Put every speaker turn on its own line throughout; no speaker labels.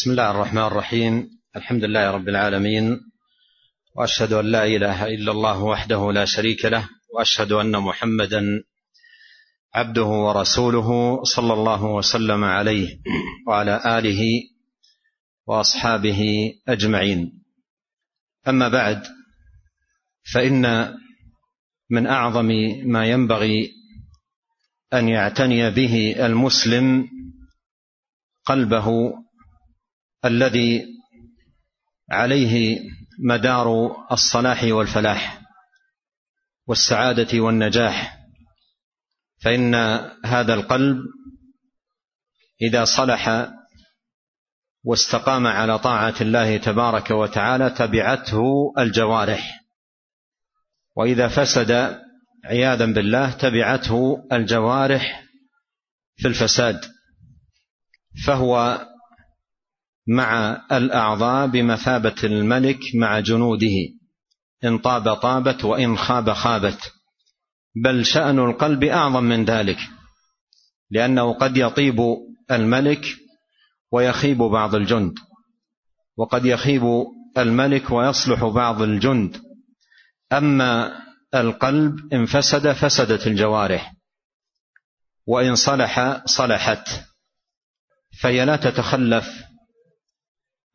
بسم الله الرحمن الرحيم. الحمد لله رب العالمين وأشهد أن لا إله إلا الله وحده لا شريك له وأشهد أن محمدا عبده ورسوله صلى الله وسلم عليه وعلى آله وأصحابه أجمعين. أما بعد فإن من أعظم ما ينبغي أن يعتني به المسلم قلبه الذي عليه مدار الصلاح والفلاح والسعادة والنجاح فإن هذا القلب إذا صلح واستقام على طاعة الله تبارك وتعالى تبعته الجوارح وإذا فسد عياذا بالله تبعته الجوارح في الفساد فهو مع الأعضاء بمثابة الملك مع جنوده. إن طاب طابت وإن خاب خابت. بل شأن القلب أعظم من ذلك لأنه قد يطيب الملك ويخيب بعض الجند. وقد يخيب الملك ويصلح بعض الجند. أما القلب إن فسد فسدت الجوارح. وإن صلح صلحت. فهي لا تتخلف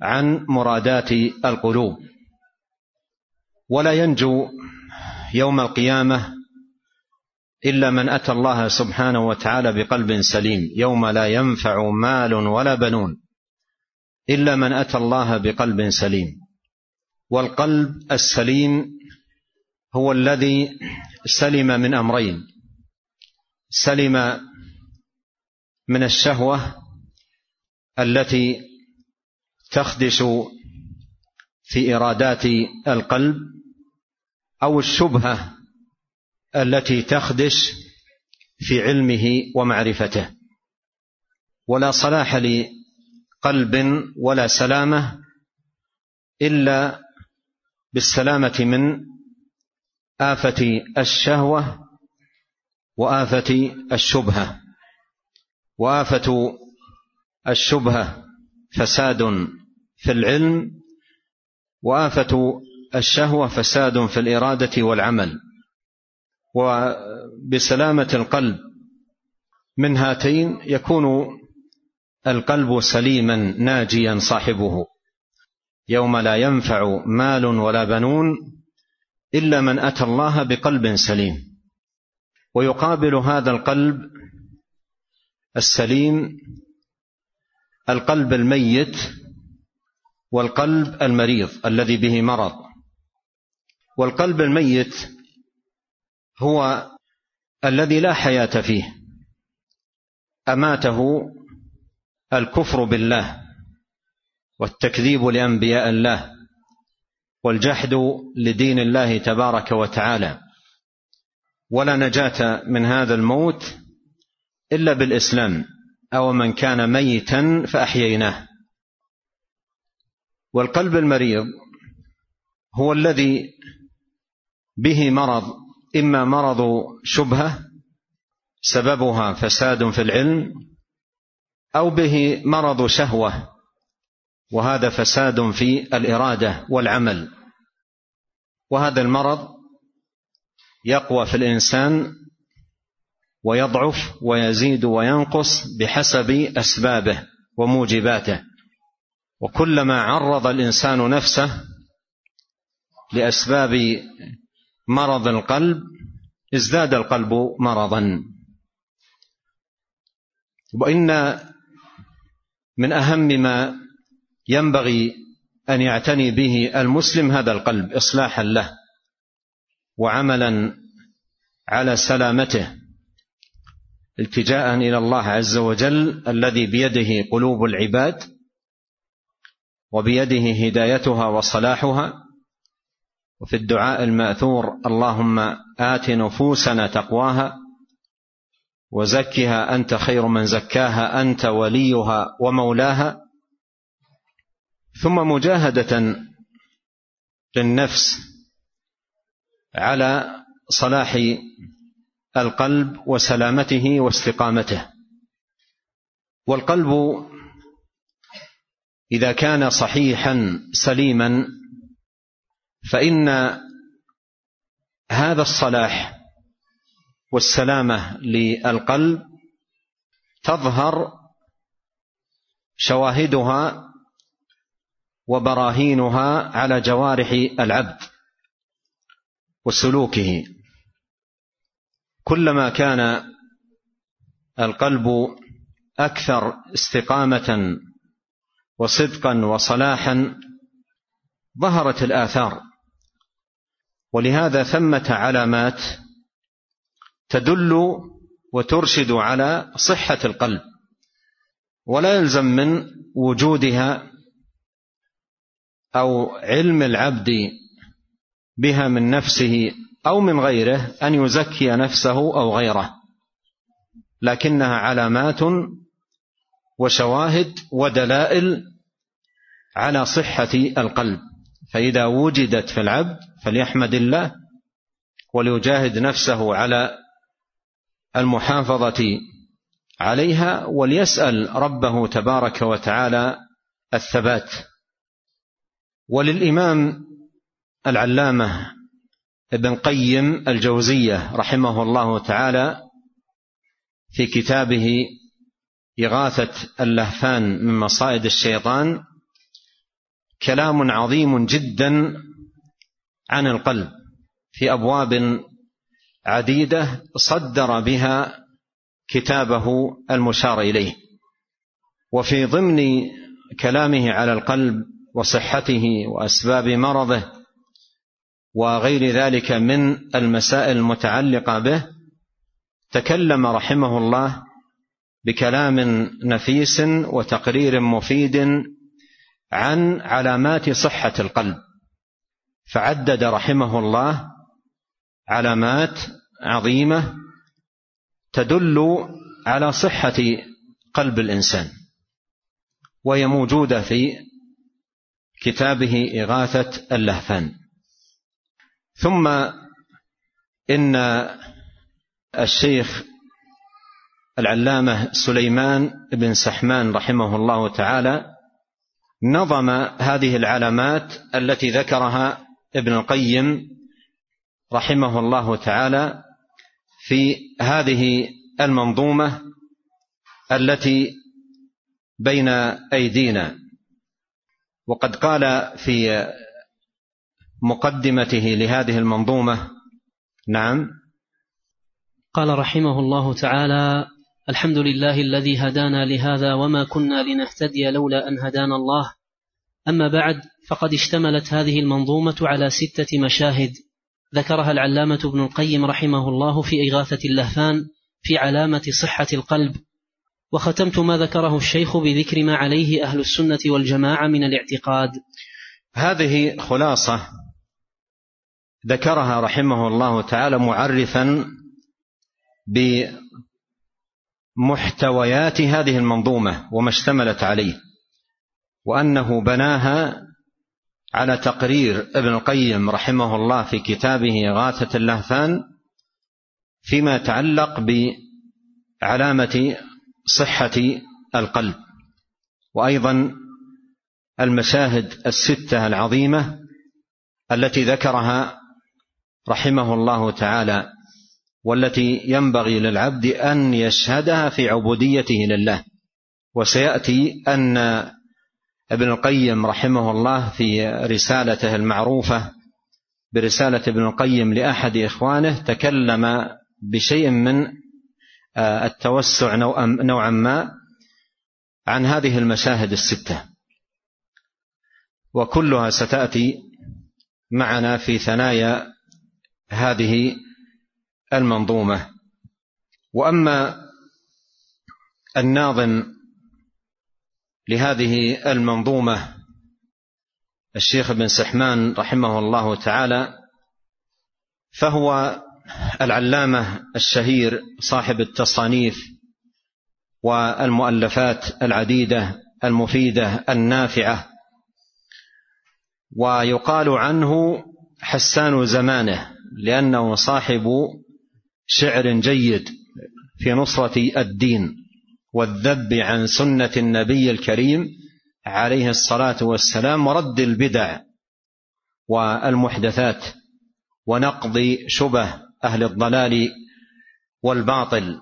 عن مرادات القلوب. ولا ينجو يوم القيامة إلا من أتى الله سبحانه وتعالى بقلب سليم. يوم لا ينفع مال ولا بنون إلا من أتى الله بقلب سليم. والقلب السليم هو الذي سلم من أمرين. سلم من الشهوة التي تخدش في إرادات القلب أو الشبهة التي تخدش في علمه ومعرفته. ولا صلاح لقلب ولا سلامة إلا بالسلامة من آفة الشهوة وآفة الشبهة. وآفة الشبهة فساد في العلم وآفة الشهوة فساد في الإرادة والعمل. وبسلامة القلب من هاتين يكون القلب سليما ناجيا صاحبه. يوم لا ينفع مال ولا بنون إلا من أتى الله بقلب سليم. ويقابل هذا القلب السليم القلب الميت والقلب المريض الذي به مرض. والقلب الميت هو الذي لا حياة فيه. أماته الكفر بالله والتكذيب لأنبياء الله والجحد لدين الله تبارك وتعالى. ولا نجاة من هذا الموت إلا بالإسلام. أو من كان ميتا فأحييناه. والقلب المريض هو الذي به مرض إما مرض شبهة سببها فساد في العلم أو به مرض شهوة وهذا فساد في الإرادة والعمل. وهذا المرض يقوى في الإنسان ويضعف ويزيد وينقص بحسب أسبابه وموجباته. وكلما عرض الإنسان نفسه لأسباب مرض القلب ازداد القلب مرضا. وإن من أهم ما ينبغي أن يعتني به المسلم هذا القلب اصلاحا له وعملا على سلامته. التجاء إلى الله عز وجل الذي بيده قلوب العباد وبيده هدايتها وصلاحها وفي الدعاء المأثور اللهم آت نفوسنا تقواها وزكها أنت خير من زكاها أنت وليها ومولاها. ثم مجاهدة للنفس على صلاح القلب وسلامته واستقامته. والقلب إذا كان صحيحا سليما فإن هذا الصلاح والسلامة للقلب تظهر شواهدها وبراهينها على جوارح العبد وسلوكه. كلما كان القلب أكثر استقامة وصدقا وصلاحا ظهرت الآثار. ولهذا ثمة علامات تدل وترشد على صحة القلب ولا يلزم من وجودها أو علم العبد بها من نفسه أو من غيره أن يزكي نفسه أو غيره. لكنها علامات وشواهد ودلائل على صحة القلب. فإذا وجدت في العبد فليحمد الله وليجاهد نفسه على المحافظة عليها وليسأل ربه تبارك وتعالى الثبات. وللإمام العلامة ابن قيم الجوزية رحمه الله تعالى في كتابه إغاثة اللهفان من مصائد الشيطان كلام عظيم جدا عن القلب في أبواب عديدة صدر بها كتابه المشار إليه. وفي ضمن كلامه على القلب وصحته وأسباب مرضه وغير ذلك من المسائل المتعلقة به تكلم رحمه الله بكلام نفيس وتقرير مفيد عن علامات صحة القلب. فعدد رحمه الله علامات عظيمة تدل على صحة قلب الإنسان وهي موجودة في كتابه إغاثة اللهفان. ثم إن الشيخ العلامة سليمان بن سحمان رحمه الله تعالى نظم هذه العلامات التي ذكرها ابن القيم رحمه الله تعالى في هذه المنظومة التي بين أيدينا. وقد قال في مقدمته لهذه المنظومة. نعم.
قال رحمه الله تعالى الحمد لله الذي هدانا لهذا وما كنا لنهتدي لولا أن هدانا الله. أما بعد فقد اشتملت هذه المنظومة على ستة مشاهد. ذكرها العلامة ابن القيم رحمه الله في إغاثة اللهفان في علامة صحة القلب. وختمت ما ذكره الشيخ بذكر ما عليه أهل السنة والجماعة من الاعتقاد.
هذه خلاصة ذكرها رحمه الله تعالى معرفا بمحتويات هذه المنظومة وما اشتملت عليه وأنه بناها على تقرير ابن القيم رحمه الله في كتابه غاثة اللهفان فيما يتعلق بعلامة صحة القلب وأيضا المشاهد الستة العظيمة التي ذكرها رحمه الله تعالى والتي ينبغي للعبد أن يشهدها في عبوديته لله. وسيأتي أن ابن القيم رحمه الله في رسالته المعروفة برسالة ابن القيم لأحد إخوانه تكلم بشيء من آه، التوسع نوعا ما عن هذه المشاهد الستة. وكلها ستأتي معنا في ثنايا هذه المنظومة. وأما الناظم لهذه المنظومة الشيخ بن سحمان رحمه الله تعالى فهو العلامة الشهير صاحب التصانيف والمؤلفات العديدة المفيدة النافعة. ويقال عنه حسان زمانه. لأنه صاحب شعر جيد في نصرة الدين والذب عن سنة النبي الكريم عليه الصلاة والسلام ورد البدع والمحدثات ونقض شبه أهل الضلال والباطل.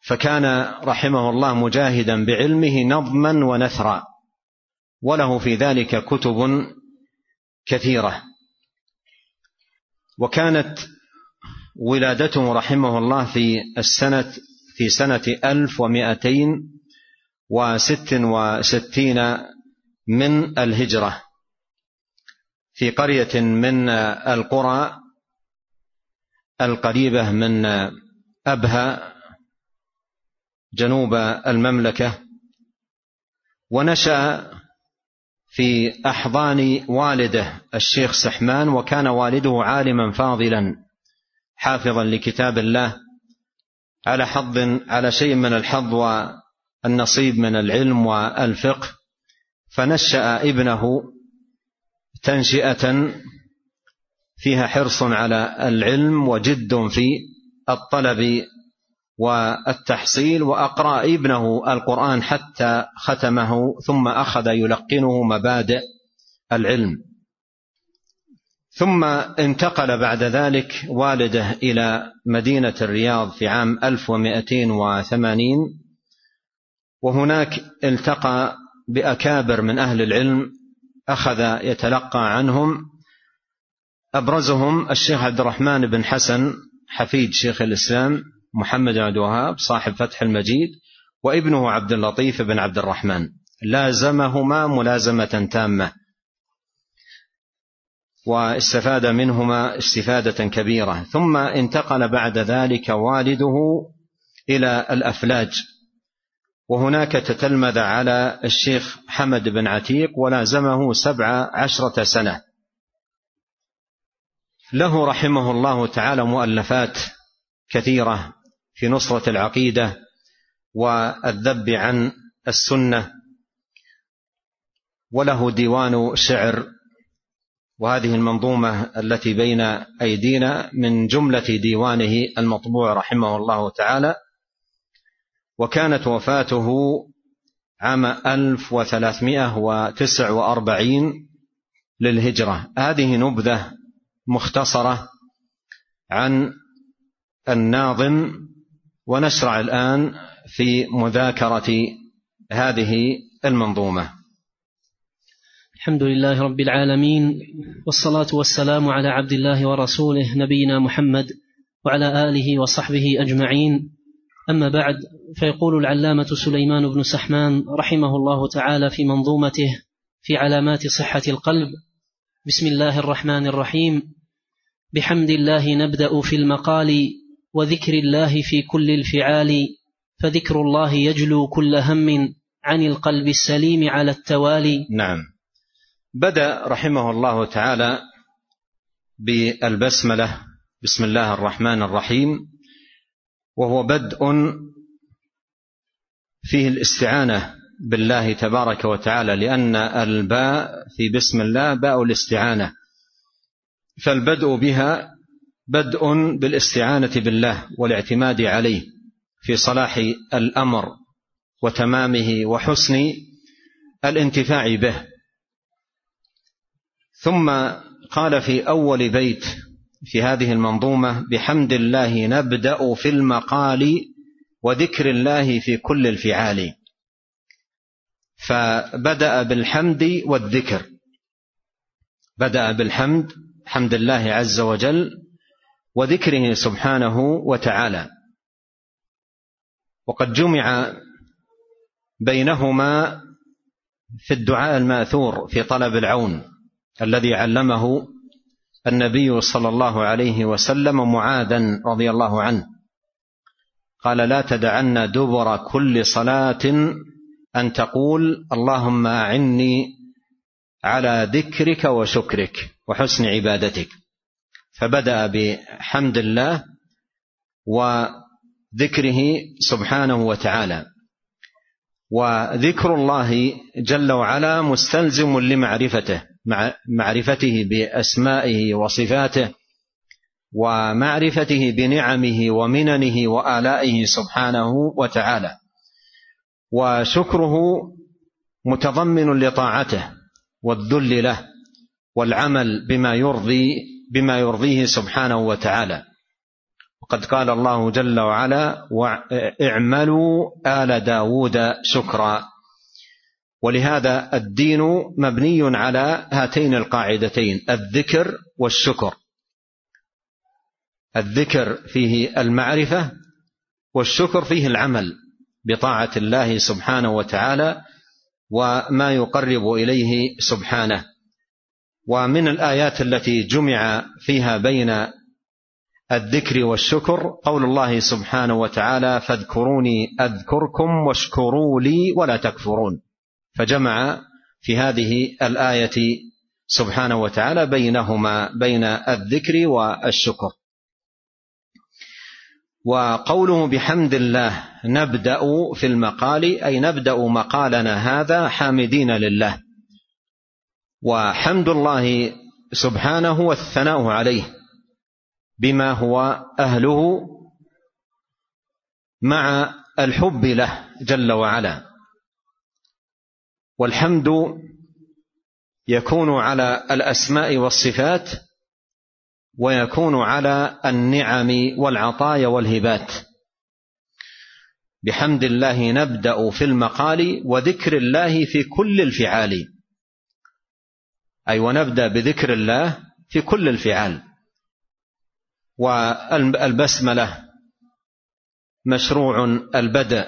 فكان رحمه الله مجاهدا بعلمه نظما ونثرا وله في ذلك كتب كثيرة. وكانت ولادته رحمه الله في السنة في سنة ألف ومائتين وست وستين من الهجرة. في قرية من القرى القريبة من أبها جنوب المملكة. ونشأ في أحضان والده الشيخ سحمان وكان والده عالما فاضلا حافظا لكتاب الله على حظ على شيء من الحظ والنصيب من العلم والفقه. فنشأ ابنه تنشئة فيها حرص على العلم وجد في الطلب والتحصيل وأقرأ ابنه القرآن حتى ختمه ثم أخذ يلقنه مبادئ العلم. ثم انتقل بعد ذلك والده إلى مدينة الرياض في عام 1280 وهناك التقى بأكابر من أهل العلم أخذ يتلقى عنهم. أبرزهم الشيخ عبد الرحمن بن حسن حفيد شيخ الإسلام محمد بن عبد الوهاب صاحب فتح المجيد وابنه عبد اللطيف بن عبد الرحمن. لازمهما ملازمة تامة. واستفاد منهما استفادة كبيرة. ثم انتقل بعد ذلك والده إلى الأفلاج. وهناك تتلمذ على الشيخ حمد بن عتيق ولازمه سبع عشرة سنة. له رحمه الله تعالى مؤلفات كثيرة. في نصرة العقيدة والذب عن السنة. وله ديوان شعر وهذه المنظومة التي بين أيدينا من جملة ديوانه المطبوع رحمه الله تعالى. وكانت وفاته عام 1349 للهجرة. هذه نبذة مختصرة عن الناظم ونشرع الآن في مذاكرة هذه المنظومة.
الحمد لله رب العالمين والصلاة والسلام على عبد الله ورسوله نبينا محمد وعلى آله وصحبه أجمعين. أما بعد فيقول العلامة سليمان بن سحمان رحمه الله تعالى في منظومته في علامات صحة القلب بسم الله الرحمن الرحيم. بحمد الله نبدأ في المقال وذكر الله في كل الفعال فذكر الله يجلو كل هم عن القلب السليم على التوالي.
نعم. بدأ رحمه الله تعالى بالبسملة بسم الله الرحمن الرحيم وهو بدء فيه الاستعانة بالله تبارك وتعالى لأن الباء في بسم الله باء الاستعانة فالبدء بها بدء بالاستعانة بالله والاعتماد عليه في صلاح الأمر وتمامه وحسن الانتفاع به. ثم قال في أول بيت في هذه المنظومة بحمد الله نبدأ في المقال وذكر الله في كل الفعال. فبدأ بالحمد والذكر. بدأ بالحمد حمد الله عز وجل وذكره سبحانه وتعالى. وقد جمع بينهما في الدعاء المأثور في طلب العون الذي علمه النبي صلى الله عليه وسلم معاذا رضي الله عنه. قال لا تدعن دبر كل صلاة أن تقول اللهم أعني على ذكرك وشكرك وحسن عبادتك. فبدأ بحمد الله وذكره سبحانه وتعالى. وذكر الله جل وعلا مستلزم لمعرفته مع معرفته بأسمائه وصفاته ومعرفته بنعمه ومننه وآلائه سبحانه وتعالى. وشكره متضمن لطاعته والذل له والعمل بما يرضي بما يرضيه سبحانه وتعالى. وقد قال الله جل وعلا اعملوا آل داود شكرا. ولهذا الدين مبني على هاتين القاعدتين الذكر والشكر. الذكر فيه المعرفة والشكر فيه العمل بطاعة الله سبحانه وتعالى وما يقرب إليه سبحانه. ومن الآيات التي جمع فيها بين الذكر والشكر قول الله سبحانه وتعالى فاذكروني أذكركم واشكروا لي ولا تكفرون فجمع في هذه الآية سبحانه وتعالى بينهما بين الذكر والشكر. وقوله بحمد الله نبدأ في المقال أي نبدأ مقالنا هذا حامدين لله وحمد الله سبحانه هو الثناء عليه بما هو أهله مع الحب له جل وعلا. والحمد يكون على الأسماء والصفات ويكون على النعم والعطايا والهبات. بحمد الله نبدأ في المقال وذكر الله في كل الفعال. أي ونبدأ بذكر الله في كل الفعال والبسملة مشروع البدء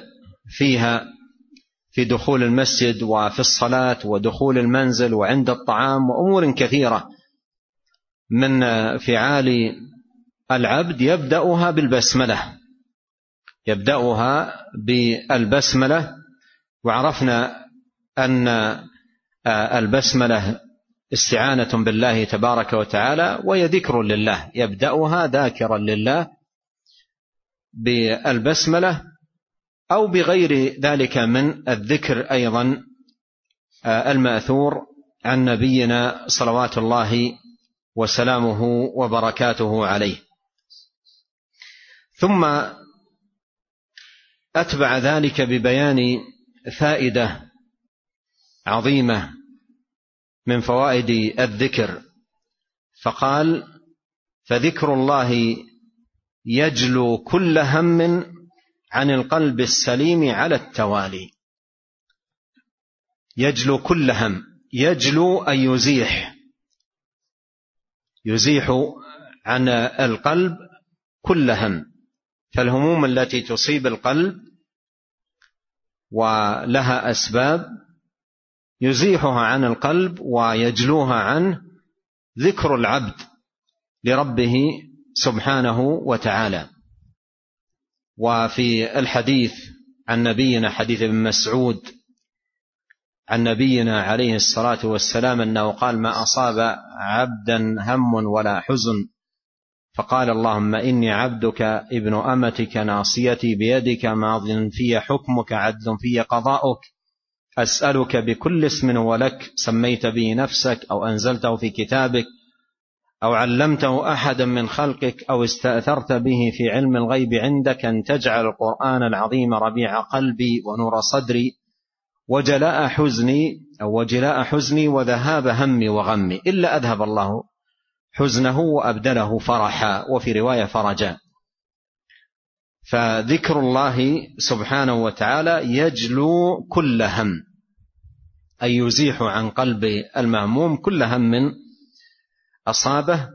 فيها في دخول المسجد وفي الصلاة ودخول المنزل وعند الطعام وأمور كثيرة من فعال العبد يبدأها بالبسملة. يبدأها بالبسملة. وعرفنا أن البسملة استعانة بالله تبارك وتعالى وهي ذكر لله يبدأها ذاكرا لله بالبسملة أو بغير ذلك من الذكر أيضا المأثور عن نبينا صلوات الله وسلامه وبركاته عليه. ثم أتبع ذلك ببيان فائدة عظيمة من فوائد الذكر. فقال فذكر الله يجلو كل هم عن القلب السليم على التوالي. يجلو كل هم. يجلو أن يزيح. يزيح عن القلب كل هم. فالهموم التي تصيب القلب ولها أسباب يزيحها عن القلب ويجلوها عنه ذكر العبد لربه سبحانه وتعالى. وفي الحديث عن نبينا حديث ابن مسعود عن نبينا عليه الصلاة والسلام أنه قال ما أصاب عبدا هم ولا حزن. فقال اللهم إني عبدك ابن أمتك ناصيتي بيدك ماض في حكمك عدل في قضاؤك. أسألك بكل اسم ولك سميت به نفسك أو أنزلته في كتابك أو علمته أحدا من خلقك أو استأثرت به في علم الغيب عندك أن تجعل القرآن العظيم ربيع قلبي ونور صدري وجلاء حزني أو وجلاء حزني وذهاب همي وغمي إلا أذهب الله حزنه وأبدله فرحا وفي رواية فرجا. فذكر الله سبحانه وتعالى يجلو كل هم. أي يزيح عن قلب المهموم كل هم أصابه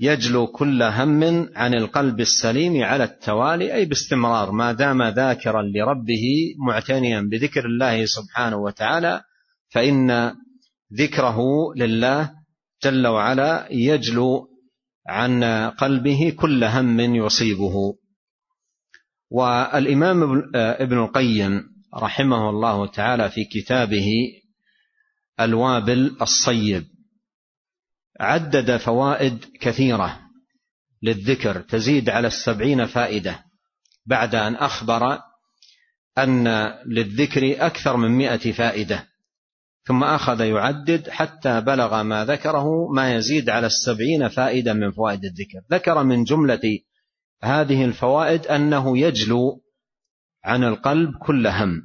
يجلو كل هم عن القلب السليم على التوالي أي باستمرار ما دام ذاكرا لربه معتنيا بذكر الله سبحانه وتعالى فإن ذكره لله جل وعلا يجلو عن قلبه كل هم يصيبه. والإمام ابن القيم رحمه الله تعالى في كتابه ألوابل الصيب. عدد فوائد كثيرة للذكر تزيد على السبعين فائدة بعد أن أخبر أن للذكر أكثر من مئة فائدة ثم أخذ يعدد حتى بلغ ما ذكره ما يزيد على السبعين فائدة من فوائد الذكر. ذكر من جملة هذه الفوائد أنه يجلو عن القلب كل هم.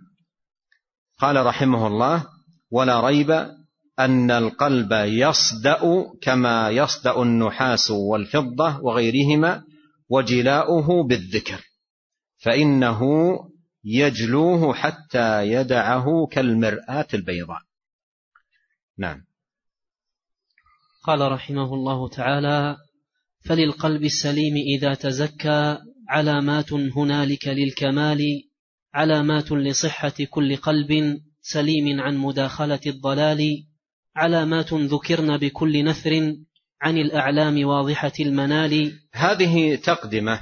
قال رحمه الله ولا ريب أن القلب يصدأ كما يصدأ النحاس والفضة وغيرهما وجلاؤه بالذكر فإنه يجلوه حتى يدعه كالمرآة البيضاء. نعم.
قال رحمه الله تعالى فللقلب السليم إذا تزكى علامات هنالك للكمال علامات لصحة كل قلب سليم عن مداخلة الضلال علامات ذكرن بكل نثر عن الأعلام واضحة المنال.
هذه تقدمة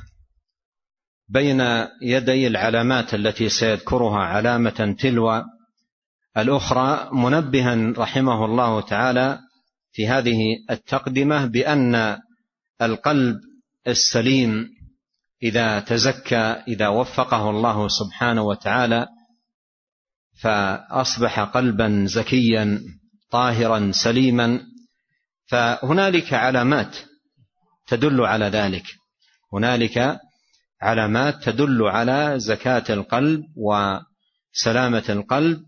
بين يدي العلامات التي سيذكرها علامة تلو الأخرى منبها رحمه الله تعالى في هذه التقدمة بأن القلب السليم إذا تزكى إذا وفقه الله سبحانه وتعالى فأصبح قلبا زكيا طاهرا سليما فهنالك علامات تدل على ذلك. هنالك علامات تدل على زكاة القلب وسلامة القلب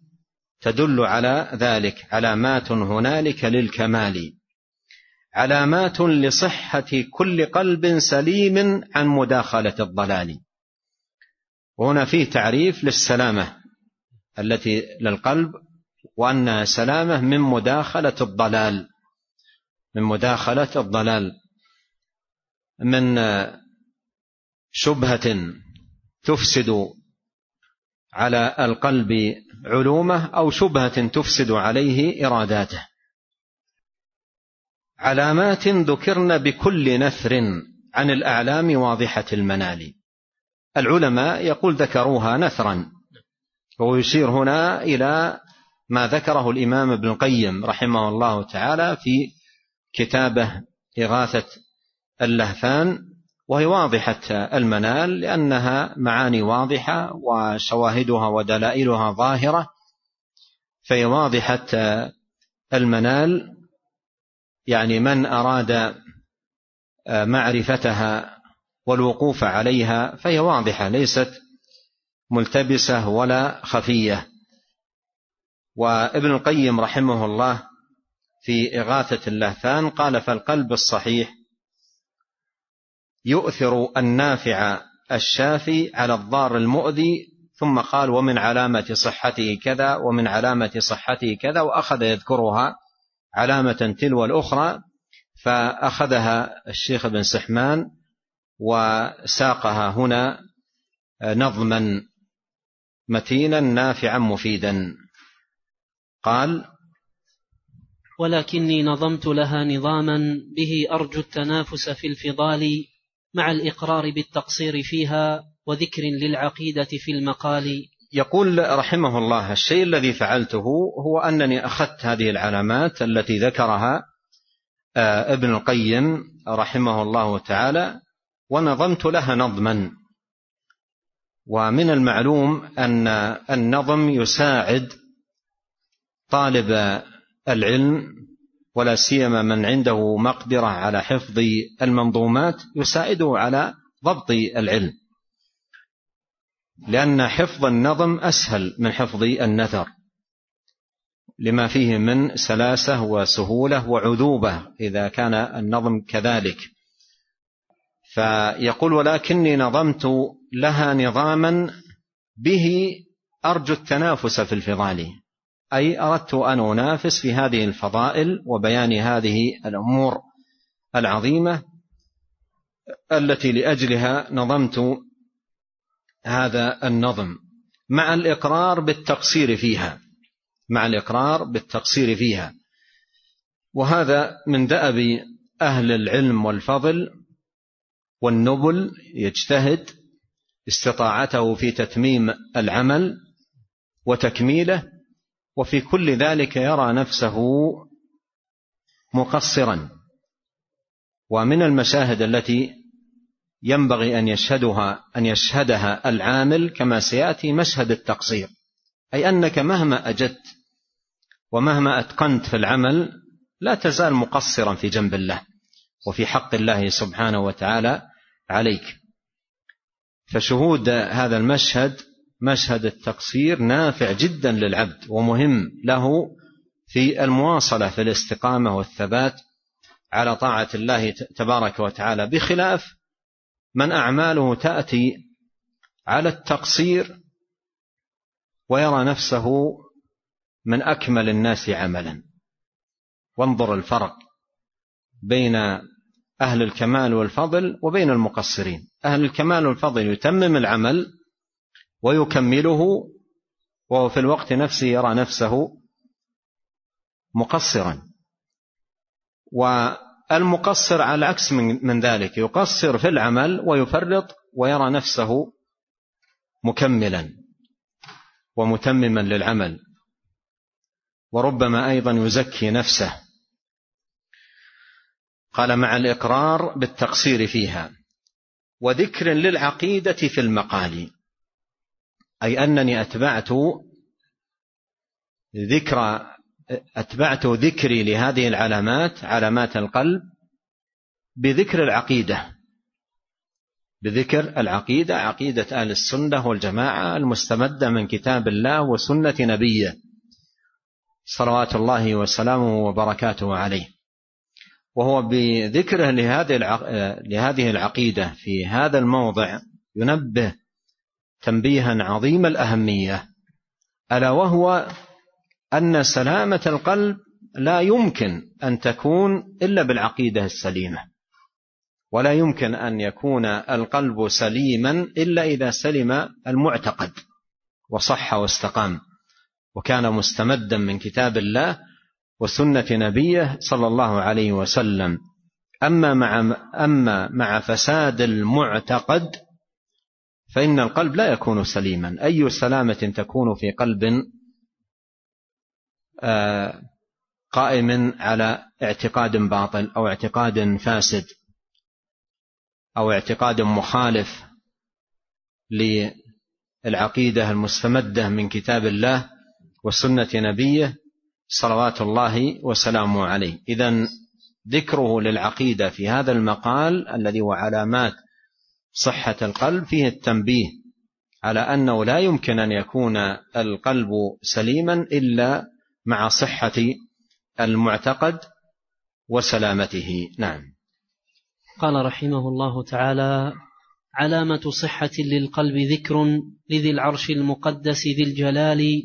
تدل على ذلك. علامات هنالك للكمال. علامات لصحة كل قلب سليم عن مداخلة الضلال. وهنا فيه تعريف للسلامة التي للقلب وأنها سلامة من مداخلة الضلال. من مداخلة الضلال. من شبهة تفسد على القلب علومه أو شبهة تفسد عليه إراداته. علامات ذكرن بكل نثر عن الأعلام واضحة المنال. العلماء يقول ذكروها نثرا. وهو يشير هنا إلى ما ذكره الإمام ابن القيم رحمه الله تعالى في كتابه إغاثة اللهفان وهي واضحة المنال لأنها معاني واضحة وشواهدها ودلائلها ظاهرة فهي واضحة المنال. يعني من أراد معرفتها والوقوف عليها فهي واضحة ليست ملتبسة ولا خفية. وابن القيم رحمه الله في إغاثة اللهفان قال فالقلب الصحيح يؤثر النافع الشافي على الضار المؤذي ثم قال ومن علامة صحته كذا ومن علامة صحته كذا وأخذ يذكرها علامة تلو الأخرى فأخذها الشيخ بن سحمان وساقها هنا نظما متينا نافعا مفيدا. قال
ولكني نظمت لها نظاما به أرجو التنافس في الفضال مع الإقرار بالتقصير فيها وذكر للعقيدة في المقال.
يقول رحمه الله الشيء الذي فعلته هو أنني أخذت هذه العلامات التي ذكرها آه، ابن القيم رحمه الله تعالى ونظمت لها نظما. ومن المعلوم أن النظم يساعد طالب العلم ولا سيما من عنده مقدرة على حفظ المنظومات يساعده على ضبط العلم. لأن حفظ النظم أسهل من حفظ النثر لما فيه من سلاسة وسهولة وعذوبة إذا كان النظم كذلك. فيقول ولكني نظمت لها نظاما به أرجو التنافس في الفضال أي أردت أن أنافس في هذه الفضائل وبيان هذه الأمور العظيمة التي لأجلها نظمت هذا النظم مع الإقرار بالتقصير فيها مع الإقرار بالتقصير فيها. وهذا من دأب أهل العلم والفضل والنبل يجتهد استطاعته في تتميم العمل وتكميله وفي كل ذلك يرى نفسه مقصرا. ومن المشاهد التي ينبغي أن يشهدها أن يشهدها العامل كما سيأتي مشهد التقصير. أي أنك مهما أجدت ومهما أتقنت في العمل لا تزال مقصرا في جنب الله وفي حق الله سبحانه وتعالى عليك. فشهود هذا المشهد مشهد التقصير نافع جدا للعبد ومهم له في المواصلة في الاستقامة والثبات على طاعة الله تبارك وتعالى بخلاف من أعماله تأتي على التقصير ويرى نفسه من أكمل الناس عملا. وانظر الفرق بين أهل الكمال والفضل وبين المقصرين. أهل الكمال والفضل يتمم العمل ويكمله وهو في الوقت نفسه يرى نفسه مقصرا. والمقصر على العكس من, من ذلك يقصر في العمل ويفرط ويرى نفسه مكملا ومتمما للعمل. وربما أيضا يزكي نفسه. قال مع الإقرار بالتقصير فيها. وذكر للعقيدة في المقال أي أنني أتبعت ذكر أتبعت ذكري لهذه العلامات علامات القلب بذكر العقيدة. بذكر العقيدة عقيدة أهل السنة والجماعة المستمدة من كتاب الله وسنة نبيه. صلوات الله وسلامه وبركاته عليه. وهو بذكره لهذه لهذه العقيدة في هذا الموضع ينبه تنبيها عظيم الأهمية. ألا وهو أن سلامة القلب لا يمكن أن تكون إلا بالعقيدة السليمة. ولا يمكن أن يكون القلب سليما إلا إذا سلم المعتقد وصح واستقام. وكان مستمدا من كتاب الله وسنة نبيه صلى الله عليه وسلم. أما مع أما مع فساد المعتقد فإن القلب لا يكون سليما. أي سلامة تكون في قلب قائم على اعتقاد باطل أو اعتقاد فاسد أو اعتقاد مخالف للعقيدة المستمدة من كتاب الله وسنة نبيه صلوات الله وسلامه عليه. اذا ذكره للعقيدة في هذا المقال الذي هو علامات صحة القلب فيه التنبيه على أنه لا يمكن أن يكون القلب سليما إلا مع صحة المعتقد وسلامته. نعم.
قال رحمه الله تعالى علامة صحة للقلب ذكر لذي العرش المقدس ذي الجلال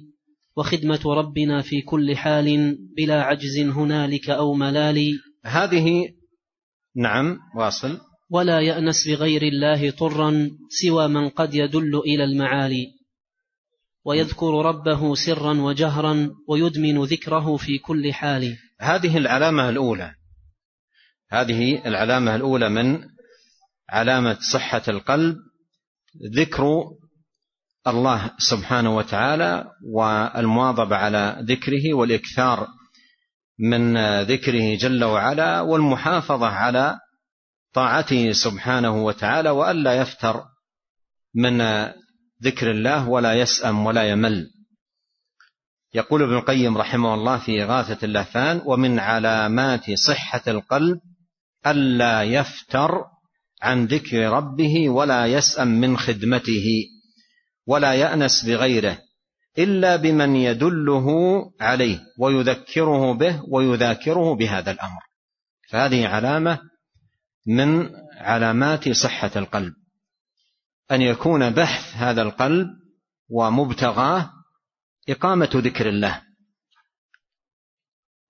وخدمة ربنا في كل حال بلا عجز هنالك أو ملال.
هذه نعم واصل.
ولا يأنس بغير الله طرا سوى من قد يدل إلى المعالي. ويذكر ربه سرا وجهرا ويدمن ذكره في كل حال.
هذه العلامة الأولى. هذه العلامة الأولى من علامة صحة القلب ذكر الله سبحانه وتعالى والمواظبة على ذكره والإكثار من ذكره جل وعلا والمحافظة على طاعته سبحانه وتعالى وألا يفتر من ذكر الله ولا يسأم ولا يمل. يقول ابن القيم رحمه الله في إغاثة اللهفان ومن علامات صحة القلب ألا يفتر عن ذكر ربه ولا يسأم من خدمته ولا يأنس بغيره إلا بمن يدله عليه ويذكره به ويذاكره بهذا الأمر. فهذه علامة من علامات صحة القلب. أن يكون بحث هذا القلب ومبتغاه إقامة ذكر الله.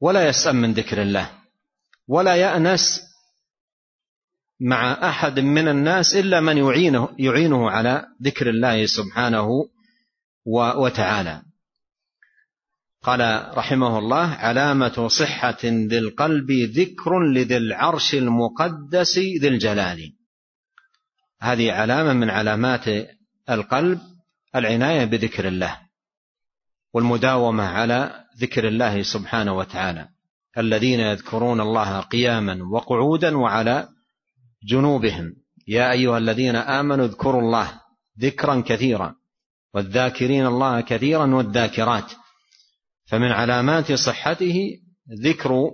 ولا يسأم من ذكر الله. ولا يأنس مع أحد من الناس إلا من يعينه, يعينه على ذكر الله سبحانه وتعالى. قال رحمه الله علامة صحة ذي القلب ذكر لذي العرش المقدس ذي الجلال. هذه علامة من علامات القلب العناية بذكر الله والمداومة على ذكر الله سبحانه وتعالى. الذين يذكرون الله قياما وقعودا وعلى جنوبهم. يا أيها الذين آمنوا اذكروا الله ذكرا كثيرا والذاكرين الله كثيرا والذاكرات. فمن علامات صحته ذكر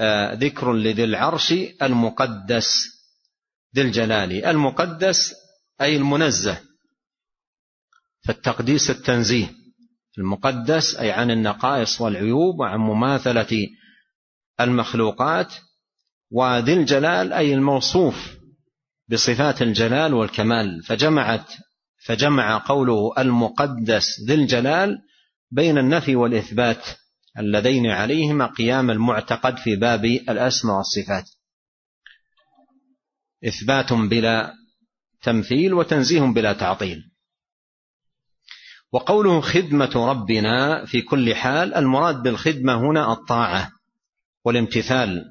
آه ذكر لذي العرش المقدس. ذي الجلال المقدس أي المنزه فالتقديس التنزيه المقدس أي عن النقائص والعيوب وعن مماثلة المخلوقات وذي الجلال أي الموصوف بصفات الجلال والكمال. فجمعت فجمع قوله المقدس ذي الجلال بين النفي والإثبات اللذين عليهما قيام المعتقد في باب الأسماء والصفات. إثبات بلا تمثيل وتنزيه بلا تعطيل. وقوله خدمة ربنا في كل حال المراد بالخدمة هنا الطاعة والامتثال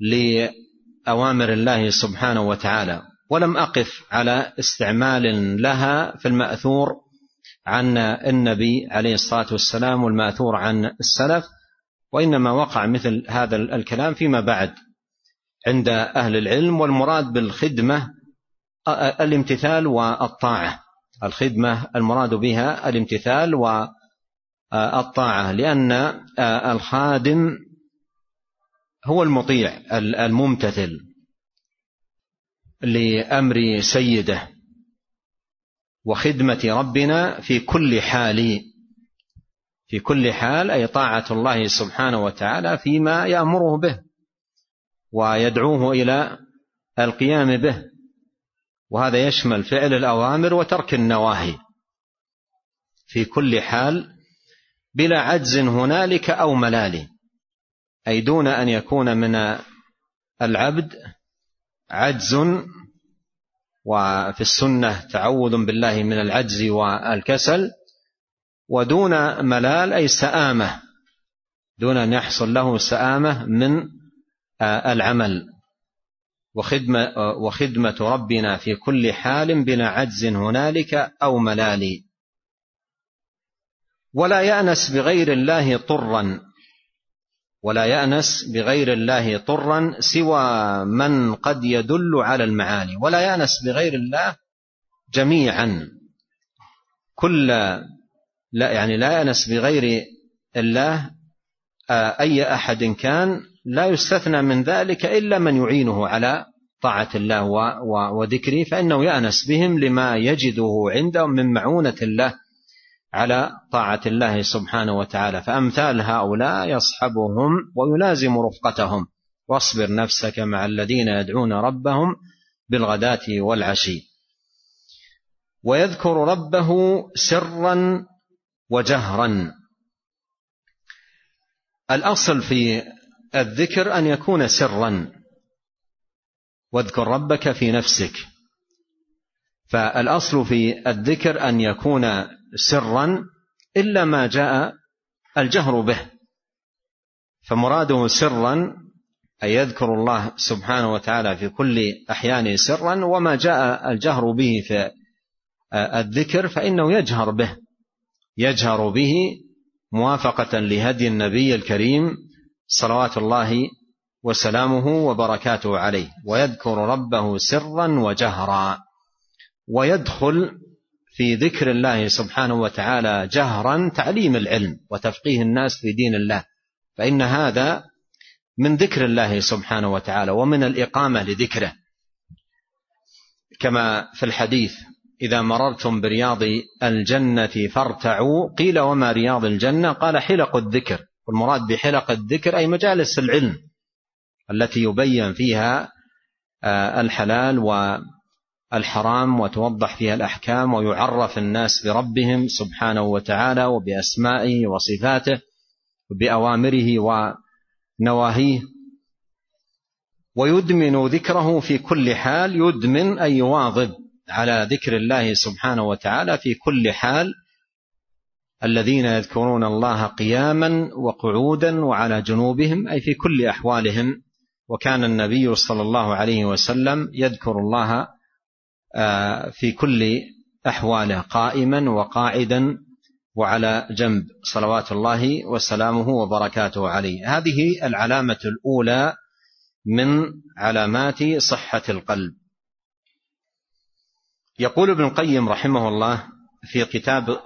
لأوامر الله سبحانه وتعالى. ولم أقف على استعمال لها في المأثور عن النبي عليه الصلاة والسلام والمأثور عن السلف وإنما وقع مثل هذا الكلام فيما بعد. عند أهل العلم والمراد بالخدمة الامتثال والطاعة. الخدمة المراد بها الامتثال والطاعة لأن الخادم هو المطيع الممتثل لأمر سيده وخدمة ربنا في كل حال في كل حال أي طاعة الله سبحانه وتعالى فيما يأمره به. ويدعوه إلى القيام به. وهذا يشمل فعل الأوامر وترك النواهي. في كل حال بلا عجز هنالك أو ملال. أي دون أن يكون من العبد عجز وفي السنة تعوذ بالله من العجز والكسل ودون ملال أي سآمة. دون أن يحصل له سآمة من العمل وخدمة, وخدمة ربنا في كل حال بلا عجز هنالك أو ملال. ولا يأنس بغير الله طرا ولا يأنس بغير الله طرا سوى من قد يدل على المعاني. ولا يأنس بغير الله جميعا. كل لا يعني لا يأنس بغير الله أي أحد كان لا يستثنى من ذلك إلا من يعينه على طاعة الله وذكره فإنه يأنس بهم لما يجده عندهم من معونة الله على طاعة الله سبحانه وتعالى. فأمثال هؤلاء يصحبهم ويلازم رفقتهم. واصبر نفسك مع الذين يدعون ربهم بالغداة والعشي. ويذكر ربه سرا وجهرا. الأصل في الذكر أن يكون سرا. واذكر ربك في نفسك. فالأصل في الذكر أن يكون سرا إلا ما جاء الجهر به. فمراده سرا أي يذكر الله سبحانه وتعالى في كل أحيانه سرا وما جاء الجهر به في الذكر فإنه يجهر به. يجهر به موافقة لهدي النبي الكريم صلوات الله وسلامه وبركاته عليه. ويذكر ربه سرا وجهرا. ويدخل في ذكر الله سبحانه وتعالى جهرا تعليم العلم وتفقيه الناس في دين الله. فإن هذا من ذكر الله سبحانه وتعالى ومن الإقامة لذكره. كما في الحديث إذا مررتم برياض الجنة فارتعوا قيل وما رياض الجنة؟ قال حلق الذكر. والمراد بحلق الذكر أي مجالس العلم التي يبين فيها آه، الحلال والحرام وتوضح فيها الأحكام ويعرف الناس بربهم سبحانه وتعالى وبأسمائه وصفاته وبأوامره ونواهيه. ويدمن ذكره في كل حال يدمن أي يواظب على ذكر الله سبحانه وتعالى في كل حال الذين يذكرون الله قياما وقعودا وعلى جنوبهم أي في كل أحوالهم. وكان النبي صلى الله عليه وسلم يذكر الله آه، في كل أحواله قائما وقاعدا وعلى جنب. صلوات الله وسلامه وبركاته عليه. هذه العلامة الأولى من علامات صحة القلب. يقول ابن القيم رحمه الله في كتاب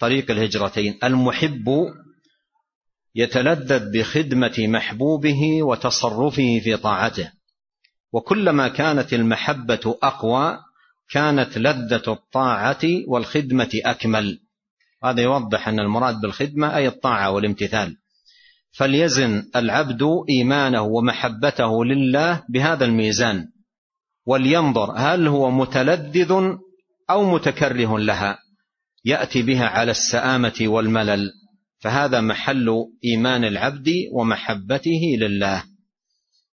طريق الهجرتين. المحب يتلذذ بخدمة محبوبه وتصرفه في طاعته. وكلما كانت المحبة أقوى كانت لذة الطاعة والخدمة أكمل. هذا يوضح أن المراد بالخدمة أي الطاعة والامتثال. فليزن العبد إيمانه ومحبته لله بهذا الميزان. ولينظر هل هو متلذذ أو متكره لها. يأتي بها على السآمة والملل فهذا محل إيمان العبد ومحبته لله.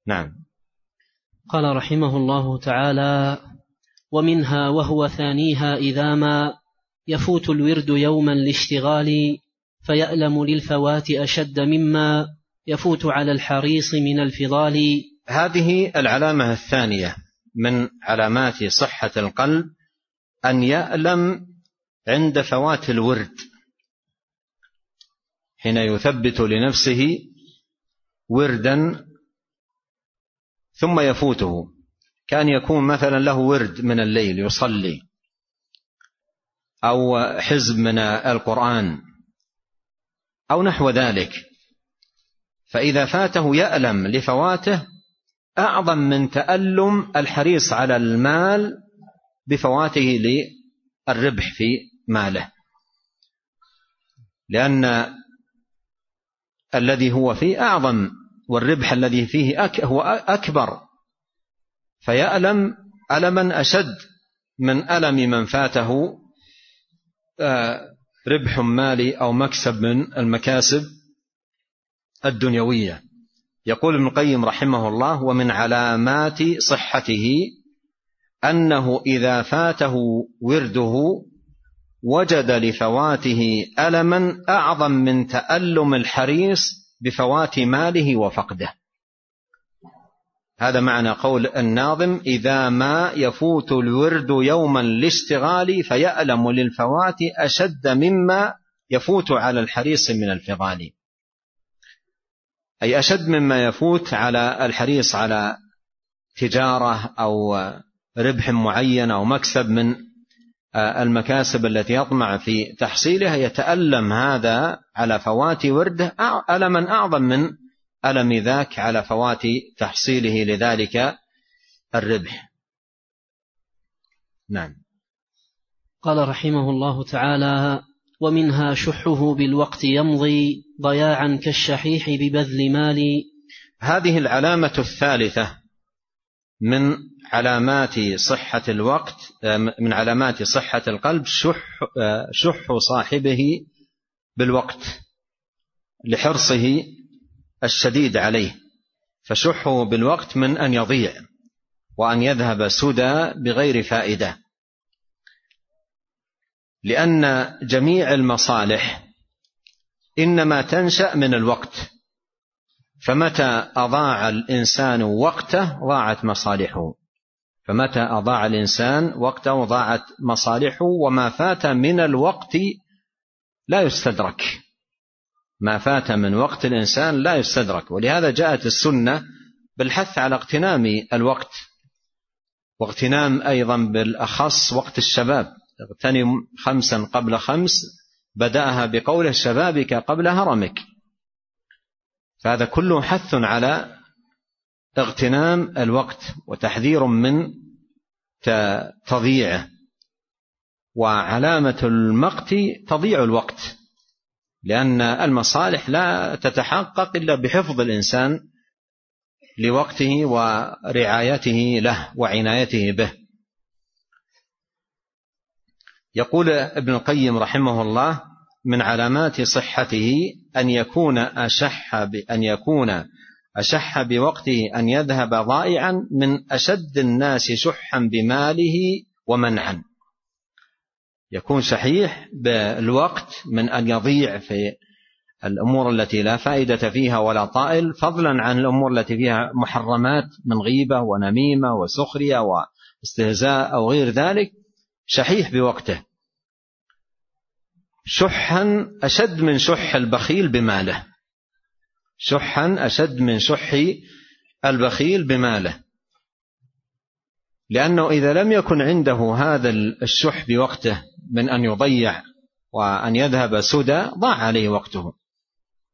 نعم.
قال رحمه الله تعالى ومنها وهو ثانيها إذا ما يفوت الورد يوما لاشتغال فيألم للفوات أشد مما يفوت على الحريص من الفضال.
هذه العلامة الثانية من علامات صحة القلب أن يألم عند فوات الورد حين يثبت لنفسه وردا ثم يفوته كأن يكون مثلا له ورد من الليل يصلي أو حزب من القرآن أو نحو ذلك. فإذا فاته يألم لفواته أعظم من تألم الحريص على المال بفواته للربح في ماله. لأن الذي هو فيه أعظم والربح الذي فيه هو أكبر. فيألم ألما أشد من ألم من فاته آه، ربح مالي أو مكسب من المكاسب الدنيوية. يقول ابن القيم رحمه الله ومن علامات صحته أنه إذا فاته ورده وجد لفواته ألما أعظم من تألم الحريص بفوات ماله وفقده. هذا معنى قول الناظم إذا ما يفوت الورد يوما لاشتغال فيألم للفوات أشد مما يفوت على الحريص من الفضال. أي أشد مما يفوت على الحريص على تجارة أو ربح معين أو مكسب من المكاسب التي يطمع في تحصيلها يتألم هذا على فوات ورده ألما أعظم من ألم ذاك على فوات تحصيله لذلك الربح. نعم.
قال رحمه الله تعالى ومنها شحه بالوقت يمضي ضياعا كالشحيح ببذل مال
هذه العلامة الثالثة من علامات صحة الوقت من علامات صحة القلب شح شح صاحبه بالوقت لحرصه الشديد عليه. فشحه بالوقت من أن يضيع وأن يذهب سدى بغير فائدة. لأن جميع المصالح إنما تنشأ من الوقت. فمتى أضاع الإنسان وقته ضاعت مصالحه. فمتى أضاع الإنسان وقته ضاعت مصالحه وما فات من الوقت لا يستدرك. ما فات من وقت الإنسان لا يستدرك. ولهذا جاءت السنة بالحث على اغتنام الوقت. واغتنام أيضا بالأخص وقت الشباب. اغتنم خمسا قبل خمس بدأها بقوله شبابك قبل هرمك. فهذا كله حث على اغتنام الوقت وتحذير من تضييعه. وعلامة المقت تضيع الوقت لأن المصالح لا تتحقق إلا بحفظ الإنسان لوقته ورعايته له وعنايته به. يقول ابن القيم رحمه الله من علامات صحته أن يكون أشح بأن يكون أشح بوقته أن يذهب ضائعا من أشد الناس شحا بماله ومنعا. يكون شحيح بالوقت من أن يضيع في الأمور التي لا فائدة فيها ولا طائل فضلا عن الأمور التي فيها محرمات من غيبة ونميمة وسخرية واستهزاء أو غير ذلك شحيح بوقته. شحا أشد من شح البخيل بماله. شحا أشد من شح البخيل بماله. لأنه إذا لم يكن عنده هذا الشح بوقته من أن يضيع وأن يذهب سدى ضاع عليه وقته.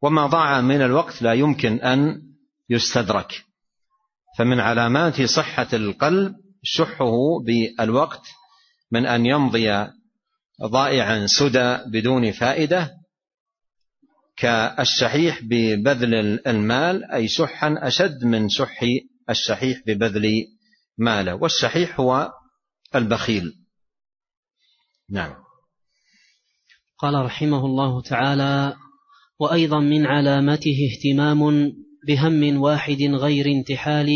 وما ضاع من الوقت لا يمكن أن يستدرك. فمن علامات صحة القلب شحه بالوقت من أن يمضي ضائعا سدى بدون فائدة كالشحيح ببذل المال أي شحا أشد من شح الشحيح ببذل ماله. والشحيح هو البخيل. نعم.
قال رحمه الله تعالى وأيضا من علامته اهتمام بهم واحد غير انتحال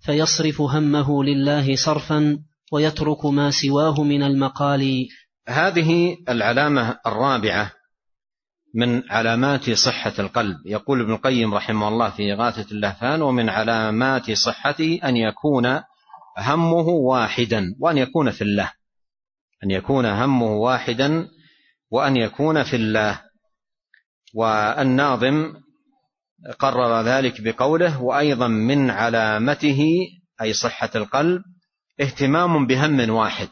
فيصرف همه لله صرفا ويترك ما سواه من المقال.
هذه العلامة الرابعة من علامات صحة القلب. يقول ابن القيم رحمه الله في إغاثة اللهفان ومن علامات صحته أن يكون همه واحدا وأن يكون في الله. أن يكون همه واحدا وأن يكون في الله. والناظم قرر ذلك بقوله وأيضا من علامته أي صحة القلب اهتمام بهم واحد.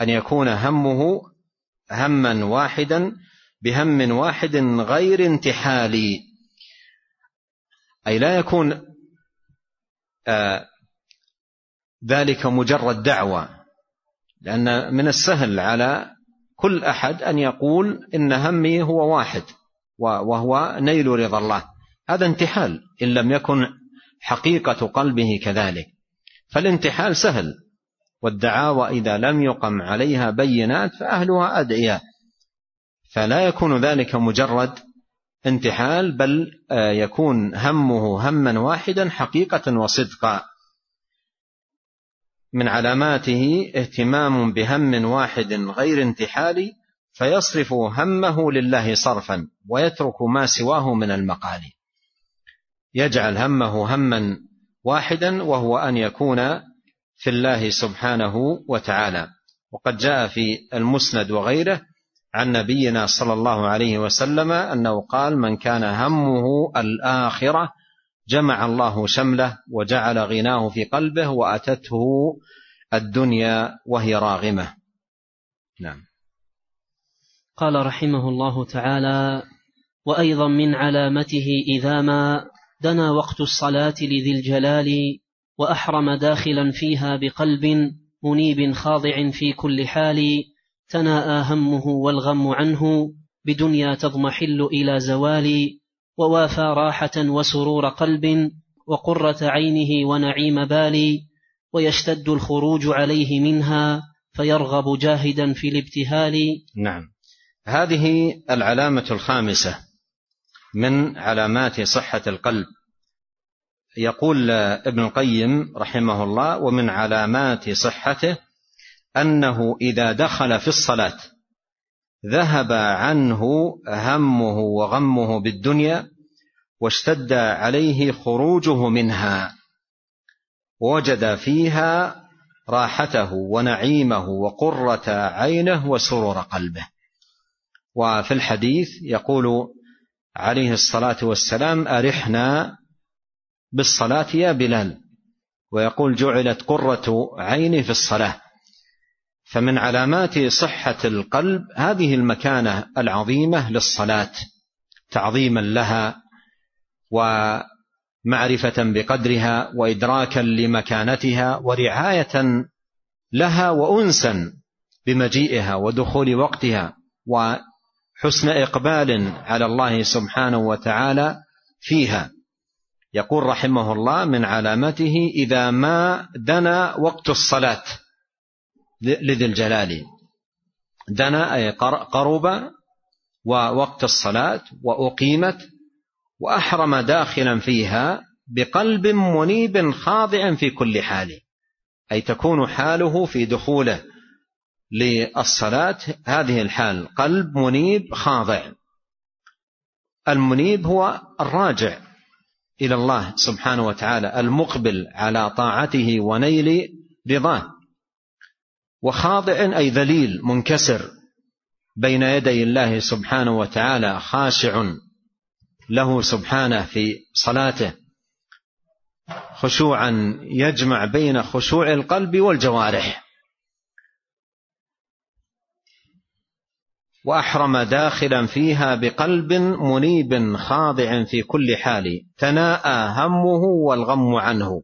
أن يكون همه هما واحدا بهم واحد غير انتحالي. أي لا يكون آه ذلك مجرد دعوة لأن من السهل على كل أحد أن يقول إن همي هو واحد وهو نيل رضا الله. هذا انتحال إن لم يكن حقيقة قلبه كذلك. فالانتحال سهل والدعاوى إذا لم يقم عليها بينات فأهلها أدعياء فلا يكون ذلك مجرد انتحال بل آه، يكون همه هما واحدا حقيقة وصدقا. من علاماته اهتمام بهم واحد غير انتحالي فيصرف همه لله صرفا ويترك ما سواه من المقال. يجعل همه هما واحدا وهو أن يكون في الله سبحانه وتعالى. وقد جاء في المسند وغيره عن نبينا صلى الله عليه وسلم أنه قال من كان همه الآخرة جمع الله شمله وجعل غناه في قلبه وأتته الدنيا وهي راغمة. نعم.
قال رحمه الله تعالى وأيضا من علامته إذا ما دنا وقت الصلاة لذي الجلال وأحرم داخلا فيها بقلب منيب خاضع في كل حال تناءى همه والغم عنه بدنيا تضمحل إلى زوال ووافى راحة وسرور قلب وقرة عينه ونعيم بال ويشتد الخروج عليه منها فيرغب جاهدا في الابتهال.
نعم. هذه العلامة الخامسة من علامات صحة القلب. يقول ابن القيم رحمه الله ومن علامات صحته أنه إذا دخل في الصلاة ذهب عنه همه وغمه بالدنيا واشتد عليه خروجه منها وجد فيها راحته ونعيمه وقرة عينه وسرور قلبه. وفي الحديث يقول عليه الصلاة والسلام أرحنا بالصلاة يا بلال. ويقول جعلت قرة عيني في الصلاة. فمن علامات صحة القلب هذه المكانة العظيمة للصلاة تعظيما لها ومعرفة بقدرها وإدراكا لمكانتها ورعاية لها وأنسا بمجيئها ودخول وقتها وحسن إقبال على الله سبحانه وتعالى فيها. يقول رحمه الله من علامته إذا ما دنا وقت الصلاة. لذي الجلال. دنا أي قرب ووقت الصلاة وأقيمت وأحرم داخلا فيها بقلب منيب خاضع في كل حال. أي تكون حاله في دخوله للصلاة هذه الحال قلب منيب خاضع. المنيب هو الراجع إلى الله سبحانه وتعالى المقبل على طاعته ونيل رضاه. وخاضع أي ذليل منكسر بين يدي الله سبحانه وتعالى خاشع له سبحانه في صلاته خشوعا يجمع بين خشوع القلب والجوارح. وأحرم داخلا فيها بقلب منيب خاضع في كل حال تناءى همه والغم عنه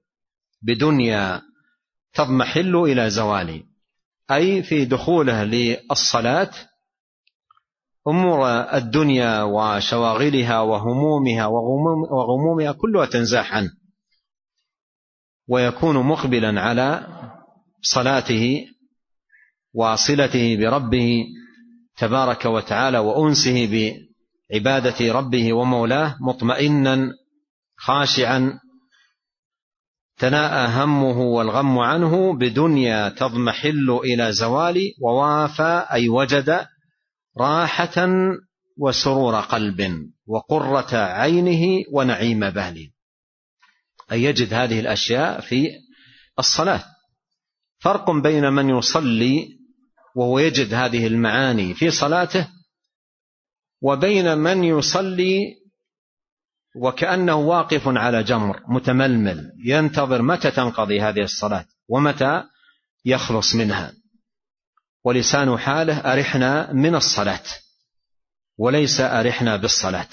بدنيا تضمحل إلى زوال أي في دخوله للصلاة أمور الدنيا وشواغلها وهمومها وغمومها كلها تنزاح عنه ويكون مقبلا على صلاته وصلته بربه تبارك وتعالى وأنسه بعبادة ربه ومولاه مطمئنا خاشعا تناءى همه والغم عنه بدنيا تضمحل إلى زوال ووافى أي وجد راحة وسرور قلب وقرة عينه ونعيم بال أي يجد هذه الأشياء في الصلاة. فرق بين من يصلي وهو يجد هذه المعاني في صلاته وبين من يصلي وكأنه واقف على جمر متململ ينتظر متى تنقضي هذه الصلاة ومتى يخلص منها. ولسان حاله أرحنا من الصلاة وليس أرحنا بالصلاة.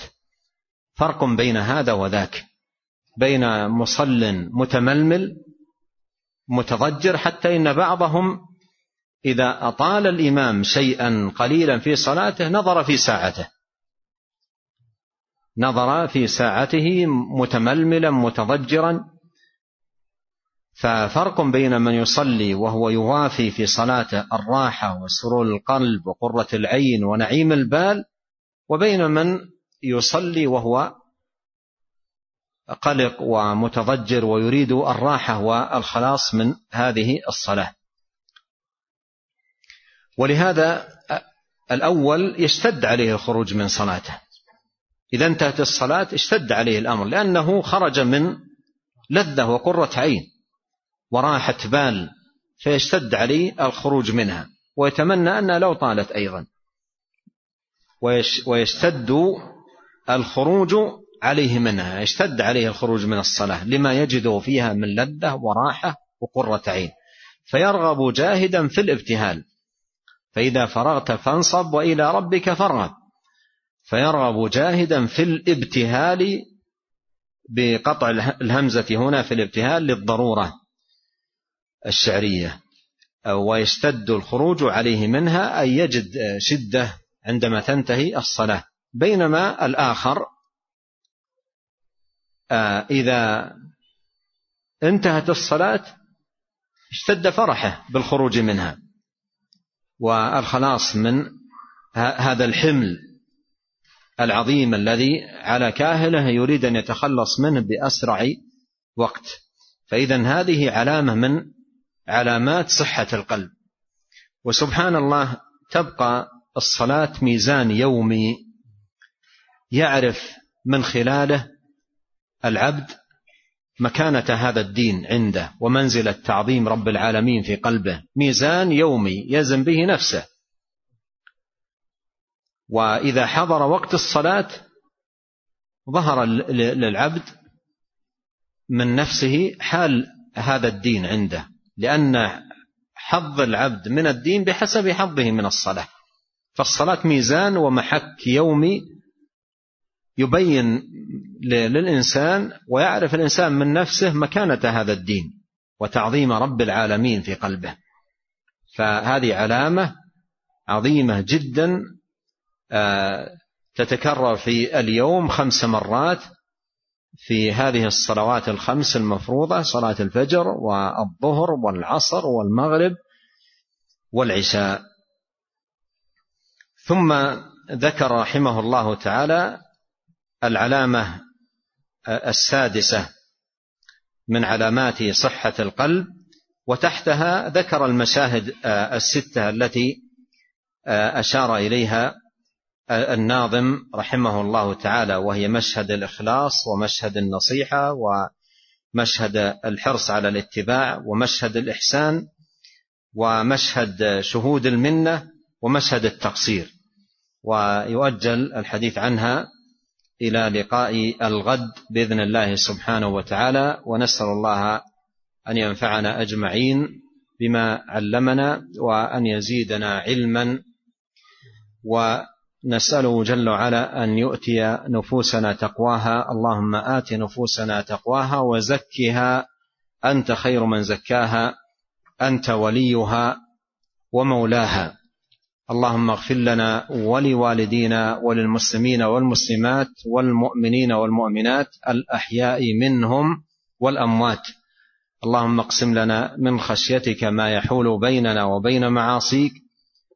فرق بين هذا وذاك بين مصل متململ متضجر حتى إن بعضهم إذا أطال الإمام شيئا قليلا في صلاته نظر في ساعته. نظر في ساعته متململا متضجرا ففرق بين من يصلي وهو يوافي في صلاته الراحة وسرور القلب وقرة العين ونعيم البال وبين من يصلي وهو قلق ومتضجر ويريد الراحة والخلاص من هذه الصلاة. ولهذا الأول يشتد عليه الخروج من صلاته. إذا انتهت الصلاة اشتد عليه الأمر لأنه خرج من لذة وقرة عين وراحة بال فيشتد عليه الخروج منها ويتمنى أنها لو طالت أيضا. ويشتد الخروج عليه منها يشتد عليه الخروج من الصلاة لما يجده فيها من لذة وراحة وقرة عين. فيرغب جاهدا في الابتهال. فإذا فرغت فانصب وإلى ربك فارغب. فيرغب جاهدا في الابتهال بقطع الهمزة هنا في الابتهال للضرورة الشعرية. ويشتد الخروج عليه منها أي يجد شدة عندما تنتهي الصلاة. بينما الآخر آه، إذا انتهت الصلاة اشتد فرحه بالخروج منها. والخلاص من هذا الحمل. العظيم الذي على كاهله يريد أن يتخلص منه بأسرع وقت. فإذا هذه علامة من علامات صحة القلب. وسبحان الله تبقى الصلاة ميزان يومي يعرف من خلاله العبد مكانة هذا الدين عنده ومنزلة تعظيم رب العالمين في قلبه. ميزان يومي يزن به نفسه. وإذا حضر وقت الصلاة ظهر للعبد من نفسه حال هذا الدين عنده لأن حظ العبد من الدين بحسب حظه من الصلاة. فالصلاة ميزان ومحك يومي يبين للإنسان ويعرف الإنسان من نفسه مكانة هذا الدين وتعظيم رب العالمين في قلبه. فهذه علامة عظيمة جدا تتكرر في اليوم خمس مرات في هذه الصلوات الخمس المفروضة صلاة الفجر والظهر والعصر والمغرب والعشاء. ثم ذكر رحمه الله تعالى العلامة السادسة من علامات صحة القلب وتحتها ذكر المشاهد الستة التي أشار إليها الناظم رحمه الله تعالى وهي مشهد الإخلاص ومشهد النصيحة ومشهد الحرص على الاتباع ومشهد الإحسان ومشهد شهود المنة ومشهد التقصير. ويؤجل الحديث عنها إلى لقاء الغد بإذن الله سبحانه وتعالى ونسأل الله أن ينفعنا أجمعين بما علمنا وأن يزيدنا علما ونساله جل وعلا أن يؤتي نفوسنا تقواها. اللهم آت نفوسنا تقواها وزكها. أنت خير من زكاها. أنت وليها ومولاها. اللهم اغفر لنا ولوالدينا وللمسلمين والمسلمات والمؤمنين والمؤمنات الأحياء منهم والأموات. اللهم اقسم لنا من خشيتك ما يحول بيننا وبين معاصيك.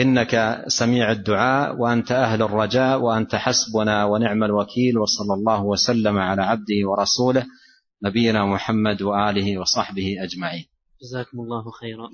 إنك سميع الدعاء وأنت أهل الرجاء وأنت حسبنا ونعم الوكيل وصلى الله وسلم على عبده ورسوله نبينا محمد وآله وصحبه أجمعين.
جزاكم الله خيرا.